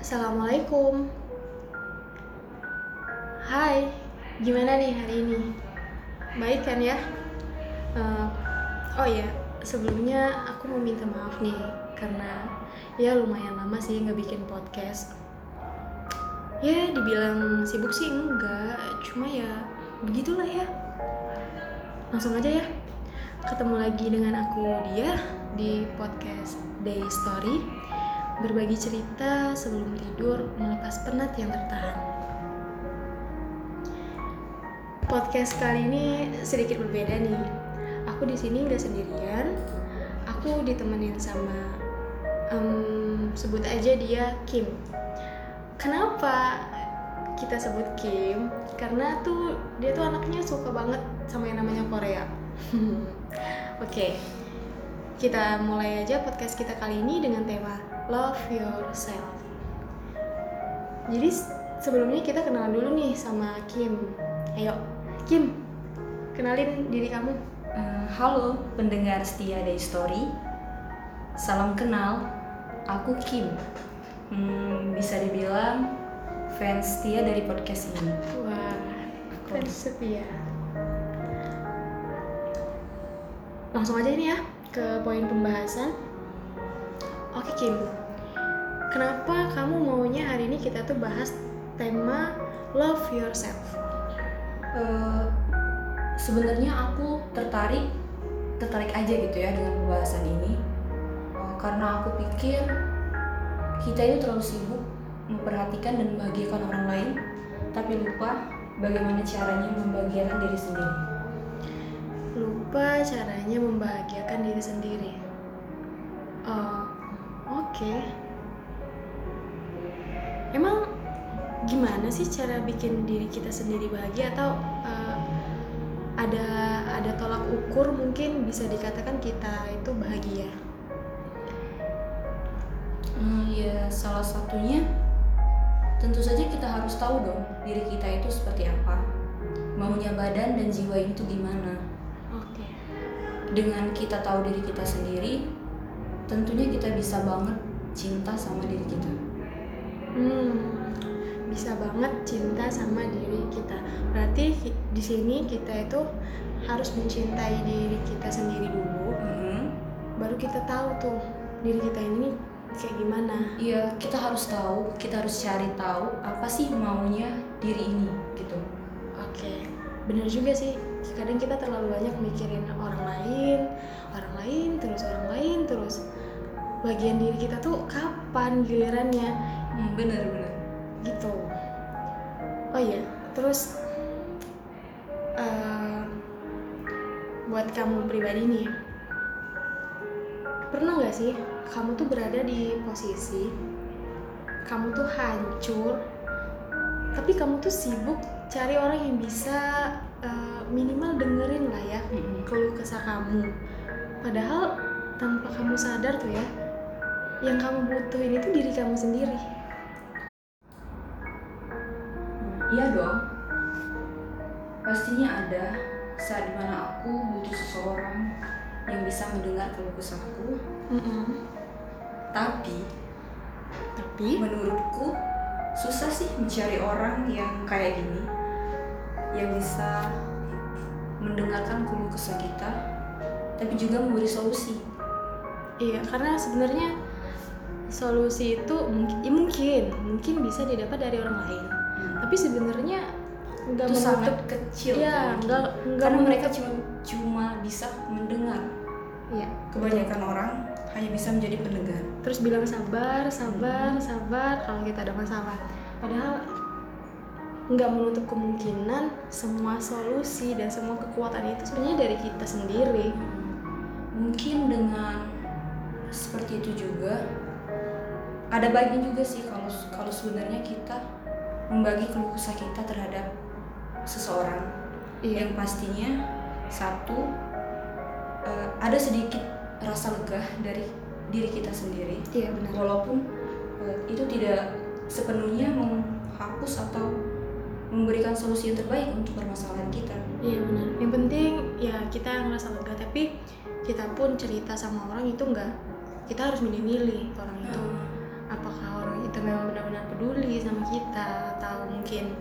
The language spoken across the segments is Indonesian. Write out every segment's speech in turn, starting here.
Assalamualaikum. Hai, gimana nih hari ini? Baik kan ya? Uh, oh ya, sebelumnya aku mau minta maaf nih karena ya lumayan lama sih nggak bikin podcast. Ya, dibilang sibuk sih enggak, cuma ya begitulah ya. Langsung aja ya. Ketemu lagi dengan aku dia di podcast Day Story berbagi cerita sebelum tidur melepas penat yang tertahan. Podcast kali ini sedikit berbeda nih. Aku di sini nggak sendirian. Aku ditemenin sama um, sebut aja dia Kim. Kenapa kita sebut Kim? Karena tuh dia tuh anaknya suka banget sama yang namanya Korea. Oke. Kita mulai aja podcast kita kali ini dengan tema Love Yourself. Jadi sebelumnya kita kenalan dulu nih sama Kim. Ayo, Kim, kenalin diri kamu. Uh, halo pendengar setia Day Story. Salam kenal, aku Kim. Hmm, bisa dibilang fans setia dari podcast ini. Wah, fans setia. Langsung aja ini ya ke poin pembahasan. Oke Kim, kenapa kamu maunya hari ini kita tuh bahas tema love yourself? Uh, Sebenarnya aku tertarik, tertarik aja gitu ya dengan pembahasan ini, uh, karena aku pikir kita itu terlalu sibuk memperhatikan dan membahagiakan orang lain, tapi lupa bagaimana caranya membahagiakan diri sendiri lupa caranya membahagiakan diri sendiri. Oh, oke. Okay. Emang gimana sih cara bikin diri kita sendiri bahagia atau uh, ada ada tolak ukur mungkin bisa dikatakan kita itu bahagia? Hmm, ya salah satunya tentu saja kita harus tahu dong diri kita itu seperti apa, maunya badan dan jiwa itu gimana dengan kita tahu diri kita sendiri tentunya kita bisa banget cinta sama diri kita hmm bisa banget cinta sama diri kita berarti di sini kita itu harus mencintai diri kita sendiri dulu hmm. baru kita tahu tuh diri kita ini kayak gimana iya kita harus tahu kita harus cari tahu apa sih maunya diri ini gitu oke okay. bener juga sih kadang kita terlalu banyak mikirin orang lain terus bagian diri kita tuh kapan gilirannya? Hmm, bener bener. Gitu. Oh iya terus uh, buat kamu pribadi nih pernah nggak sih kamu tuh berada di posisi kamu tuh hancur tapi kamu tuh sibuk cari orang yang bisa uh, minimal dengerin lah ya mm-hmm. keluh kesah kamu? Padahal tanpa kamu sadar tuh ya yang kamu butuhin itu diri kamu sendiri. Iya dong. Pastinya ada saat di mana aku butuh seseorang yang bisa mendengar keluh kesahku mm-hmm. tapi tapi? menurutku susah sih mencari orang yang kayak gini yang bisa mendengarkan keluh kesah kita tapi juga memberi solusi iya karena sebenarnya solusi itu mungkin ya mungkin mungkin bisa didapat dari orang lain hmm. tapi sebenarnya nggak sangat kecil ya nggak nggak karena mereka cuma cuma bisa mendengar ya kebanyakan betul. orang hanya bisa menjadi pendengar terus bilang sabar sabar hmm. sabar kalau kita ada masalah padahal nggak menutup kemungkinan semua solusi dan semua kekuatan itu sebenarnya dari kita sendiri mungkin dengan seperti itu juga ada baiknya juga sih kalau kalau sebenarnya kita membagi keluh kesah kita terhadap seseorang iya. yang pastinya satu uh, ada sedikit rasa lega dari diri kita sendiri iya benar walaupun uh, itu tidak sepenuhnya menghapus atau memberikan solusi yang terbaik untuk permasalahan kita. Iya benar. Yang penting ya kita ngerasa lega tapi kita pun cerita sama orang itu enggak kita harus milih-milih orang itu. Hmm. apakah orang itu memang benar-benar peduli sama kita atau mungkin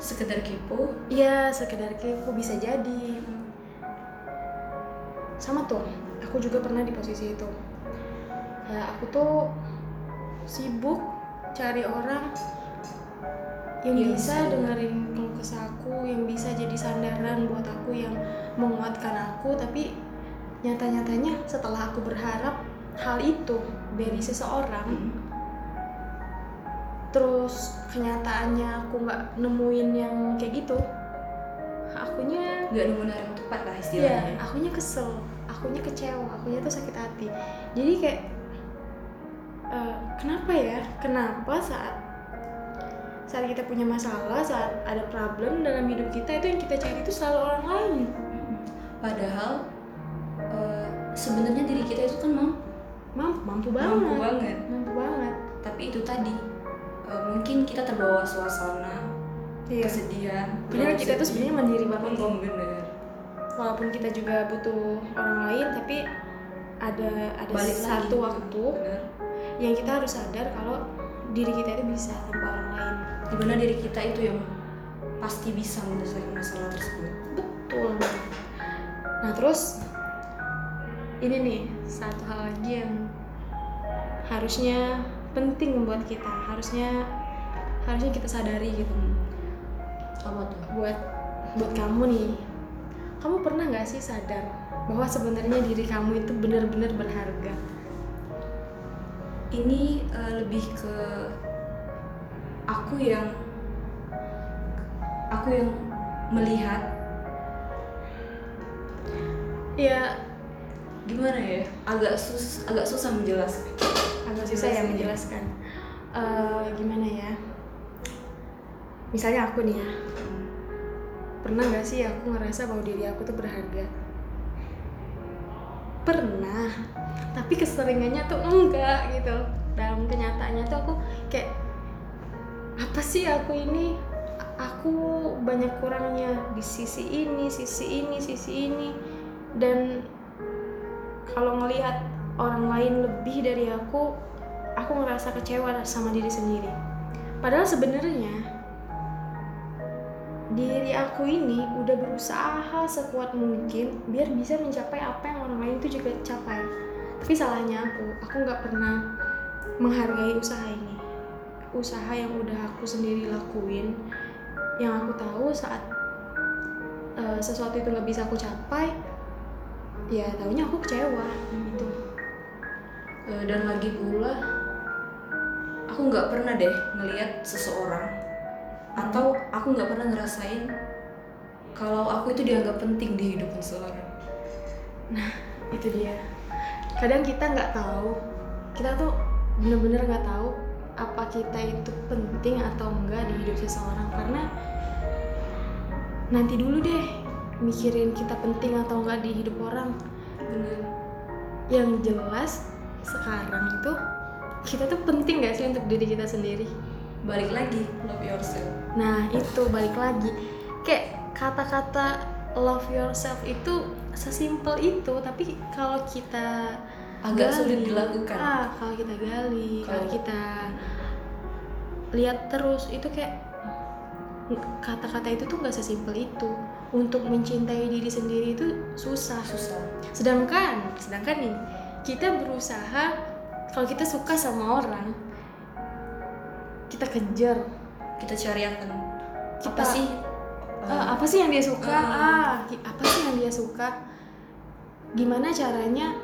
sekedar kepo? Ya sekedar kepo bisa jadi. Sama tuh aku juga pernah di posisi itu. Kayak aku tuh sibuk cari orang yang Yang bisa dengerin keluh kesah aku yang bisa jadi sandaran buat aku yang menguatkan aku. Tapi nyata-nyatanya setelah aku berharap hal itu dari seseorang terus kenyataannya aku nggak nemuin yang kayak gitu akunya nggak nemu orang yang tepat lah istilahnya akunya kesel, akunya kecewa, akunya tuh sakit hati. Jadi kayak eh, kenapa ya? Kenapa saat saat kita punya masalah, saat ada problem dalam hidup kita itu yang kita cari itu selalu orang lain. Mm-mm. padahal eh, sebenarnya diri kita itu kan mampu Mampu, mampu banget. mampu banget Mampu banget. tapi itu tadi eh, mungkin kita terbawa suasana Iya. kesedihan terlalu kita tuh sedih. sebenarnya mandiri banget. Mm, bener Walaupun kita juga butuh orang lain, tapi ada ada balik satu lagi waktu bener. yang kita harus sadar kalau diri kita itu bisa tanpa orang lain. di mana diri kita itu yang pasti bisa menyelesaikan masalah tersebut Betul. Nah terus ini nih satu hal lagi yang harusnya penting buat kita, harusnya harusnya kita sadari gitu. apa tuh Buat buat kamu nih, kamu pernah nggak sih sadar bahwa sebenarnya diri kamu itu benar-benar berharga? ini eh, lebih ke aku yang aku yang melihat Ya gimana ya? Agak sus agak susah menjelaskan. Agak susah ya menjelaskan. Eh, gimana ya? Misalnya aku nih ya, pernah gak sih aku ngerasa bahwa diri aku tuh berharga? Pernah. Tapi keseringannya tuh enggak gitu. Dalam kenyataannya tuh aku kayak apa sih aku ini? Aku banyak kurangnya di sisi ini sisi ini sisi ini. Dan kalau ngelihat orang lain lebih dari aku aku ngerasa kecewa sama diri sendiri. Padahal sebenarnya diri aku ini udah berusaha sekuat mungkin biar bisa mencapai apa yang orang lain itu juga capai. Tapi salahnya aku aku nggak pernah menghargai usaha ini. Usaha yang udah aku sendiri lakuin yang aku tahu saat eh, sesuatu itu nggak bisa aku capai ya taunya aku kecewa gitu. Eh, dan lagi pula aku nggak pernah deh ngelihat seseorang. Atau aku nggak pernah ngerasain kalau aku itu dianggap penting di hidup seseorang. Itu dia. Kadang kita nggak tahu kita tuh bener-bener nggak tahu apa kita itu penting atau enggak di hidup seseorang. Karena nanti dulu deh mikirin kita penting atau enggak di hidup orang. Bener. Yang jelas sekarang itu kita tuh penting gak sih untuk diri kita sendiri? Balik lagi love yourself. Nah itu balik lagi. Kayak kata-kata love yourself itu sesimpel itu tapi kalau kita agak gali, sulit dilakukan. ah, kalau kita gali kalau kita lihat terus itu kayak kata-kata itu tuh nggak sesimpel itu untuk mencintai diri sendiri itu susah. Susah. Sedangkan sedangkan nih kita berusaha kalau kita suka sama orang kita kejar. Kita cari akan apa Kita- sih? Eh, eh, apa sih yang dia suka? Ah. ah ki- apa sih yang dia suka? Gimana caranya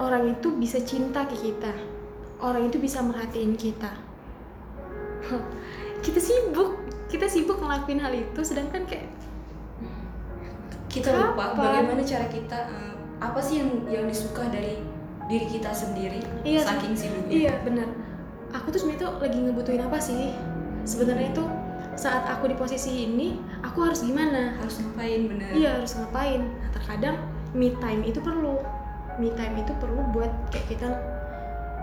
orang itu bisa cinta ke kita? Orang itu bisa merhatiin kita? Kita sibuk. Kita sibuk ngelakuin hal itu sedangkan kayak kita lupa Kapan? bagaimana cara kita eh, apa sih yang yang disuka dari diri kita sendiri Iya, saking sibuknya iya bener aku tuh sebenarnya tuh lagi ngebutuhin apa sih sebenarnya itu saat aku di posisi ini aku harus gimana harus ngapain bener Iya harus ngapain. Nah, terkadang me time itu perlu. Me time itu perlu buat kayak kita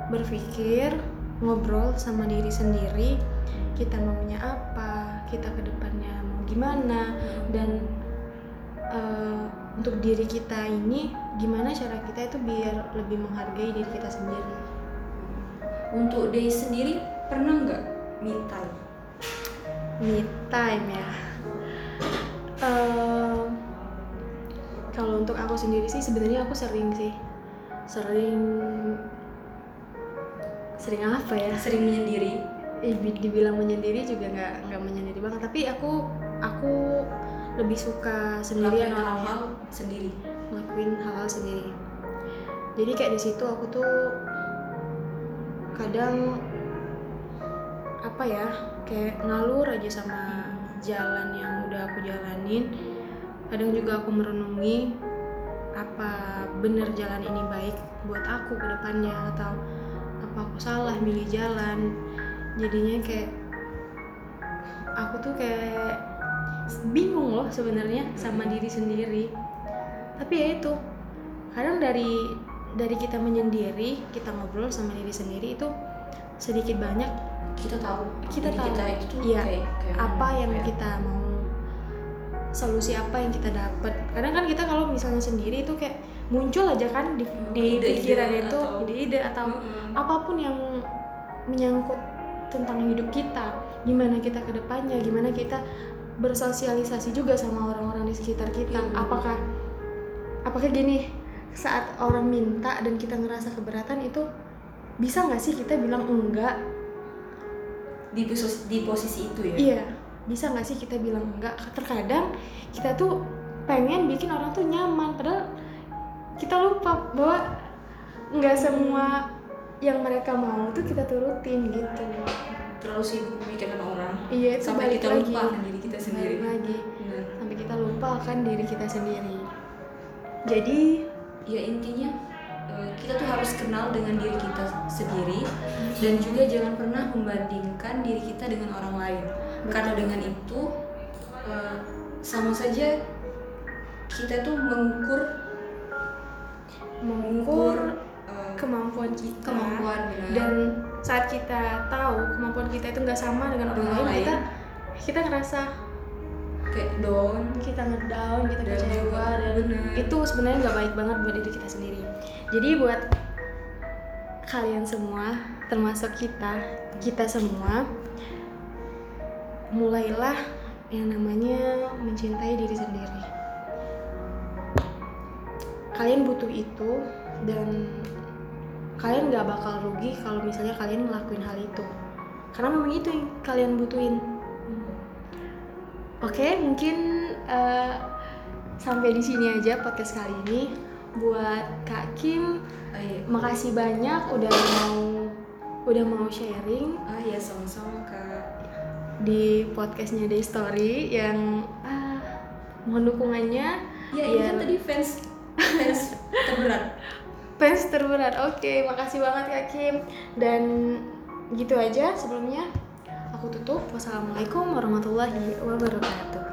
berpikir, ngobrol sama diri sendiri. Kita maunya apa, kita ke depannya mau gimana, dan eh, untuk diri kita ini gimana cara kita itu biar lebih menghargai diri kita sendiri. untuk Day sendiri pernah nggak me time? Me time ya? Ehm, kalau untuk aku sendiri sih sebenarnya aku sering sih. Sering sering apa ya? Sering menyendiri? Bi- dibilang menyendiri juga nggak nggak menyendiri banget. Tapi aku aku lebih suka sendirian hal-hal sendiri? Ngelakuin hal-hal sendiri. Jadi kayak di situ aku tuh kadang apa ya kayak ngalur aja sama jalan yang udah aku jalanin. Kadang juga aku merenungi apa bener jalan ini baik buat aku ke depannya atau apa aku salah milih jalan. Jadinya kayak aku tuh kayak bingung loh sebenarnya sama diri sendiri tapi ya itu kadang dari dari kita menyendiri kita ngobrol sama diri sendiri itu sedikit banyak kita tahu Kita tahu. kita itu Iya. kayak, kayak apa yang kayak- kita mau solusi apa yang kita dapat kadang kan kita kalau misalnya sendiri itu kayak muncul aja kan di, di Ide-ide pikiran itu atau- ide-ide atau Mm-mm. apa pun yang menyangkut tentang hidup kita gimana kita ke depannya gimana kita bersosialisasi juga sama orang-orang di sekitar kita. Iya. apakah apakah gini saat orang minta dan kita ngerasa keberatan itu bisa nggak sih kita bilang enggak? Di posisi di posisi itu ya? Iya bisa nggak sih kita bilang enggak? Terkadang kita tuh pengen bikin orang tuh nyaman padahal kita lupa bahwa nggak semua yang mereka mau tuh kita turutin gitu. Terlalu sibuk memikirkan orang. Iya itu sampai kita lupa diri kita sendiri balik lagi Benar. sampai kita lupa akan diri kita sendiri jadi ya intinya eh, kita tuh harus kenal dengan diri kita sendiri dan juga jangan pernah membandingkan diri kita dengan orang lain karena dengan itu eh, sama saja kita tuh mengukur mengukur eh, kemampuan kita kemampuan benar. dan saat kita tahu kemampuan kita itu nggak sama dengan orang Orang lain lain. kita kita ngerasa kayak down kita ngedown kita Dan kecewa juga. dan bener. itu sebenarnya nggak baik banget buat diri kita sendiri. Jadi buat kalian semua termasuk kita kita semua mulailah yang namanya mencintai diri sendiri. Kalian butuh itu dan kalian nggak bakal rugi kalau misalnya kalian ngelakuin hal itu. Karena memang itu yang kalian butuhin Oke, mungkin eh, sampai di sini aja podcast kali ini. Buat Kak Kim, ah iya makasih banyak udah mau udah mau sharing ah iya sama-sama kak di podcastnya Day Story yang ah, mohon dukungannya. ya ini Biar- kan tadi fans fans terberat Fans terberat. Oke, makasih banget Kak Kim. Dan gitu aja sebelumnya. Aku tutup. Wassalamualaikum warahmatullahi wabarakatuh.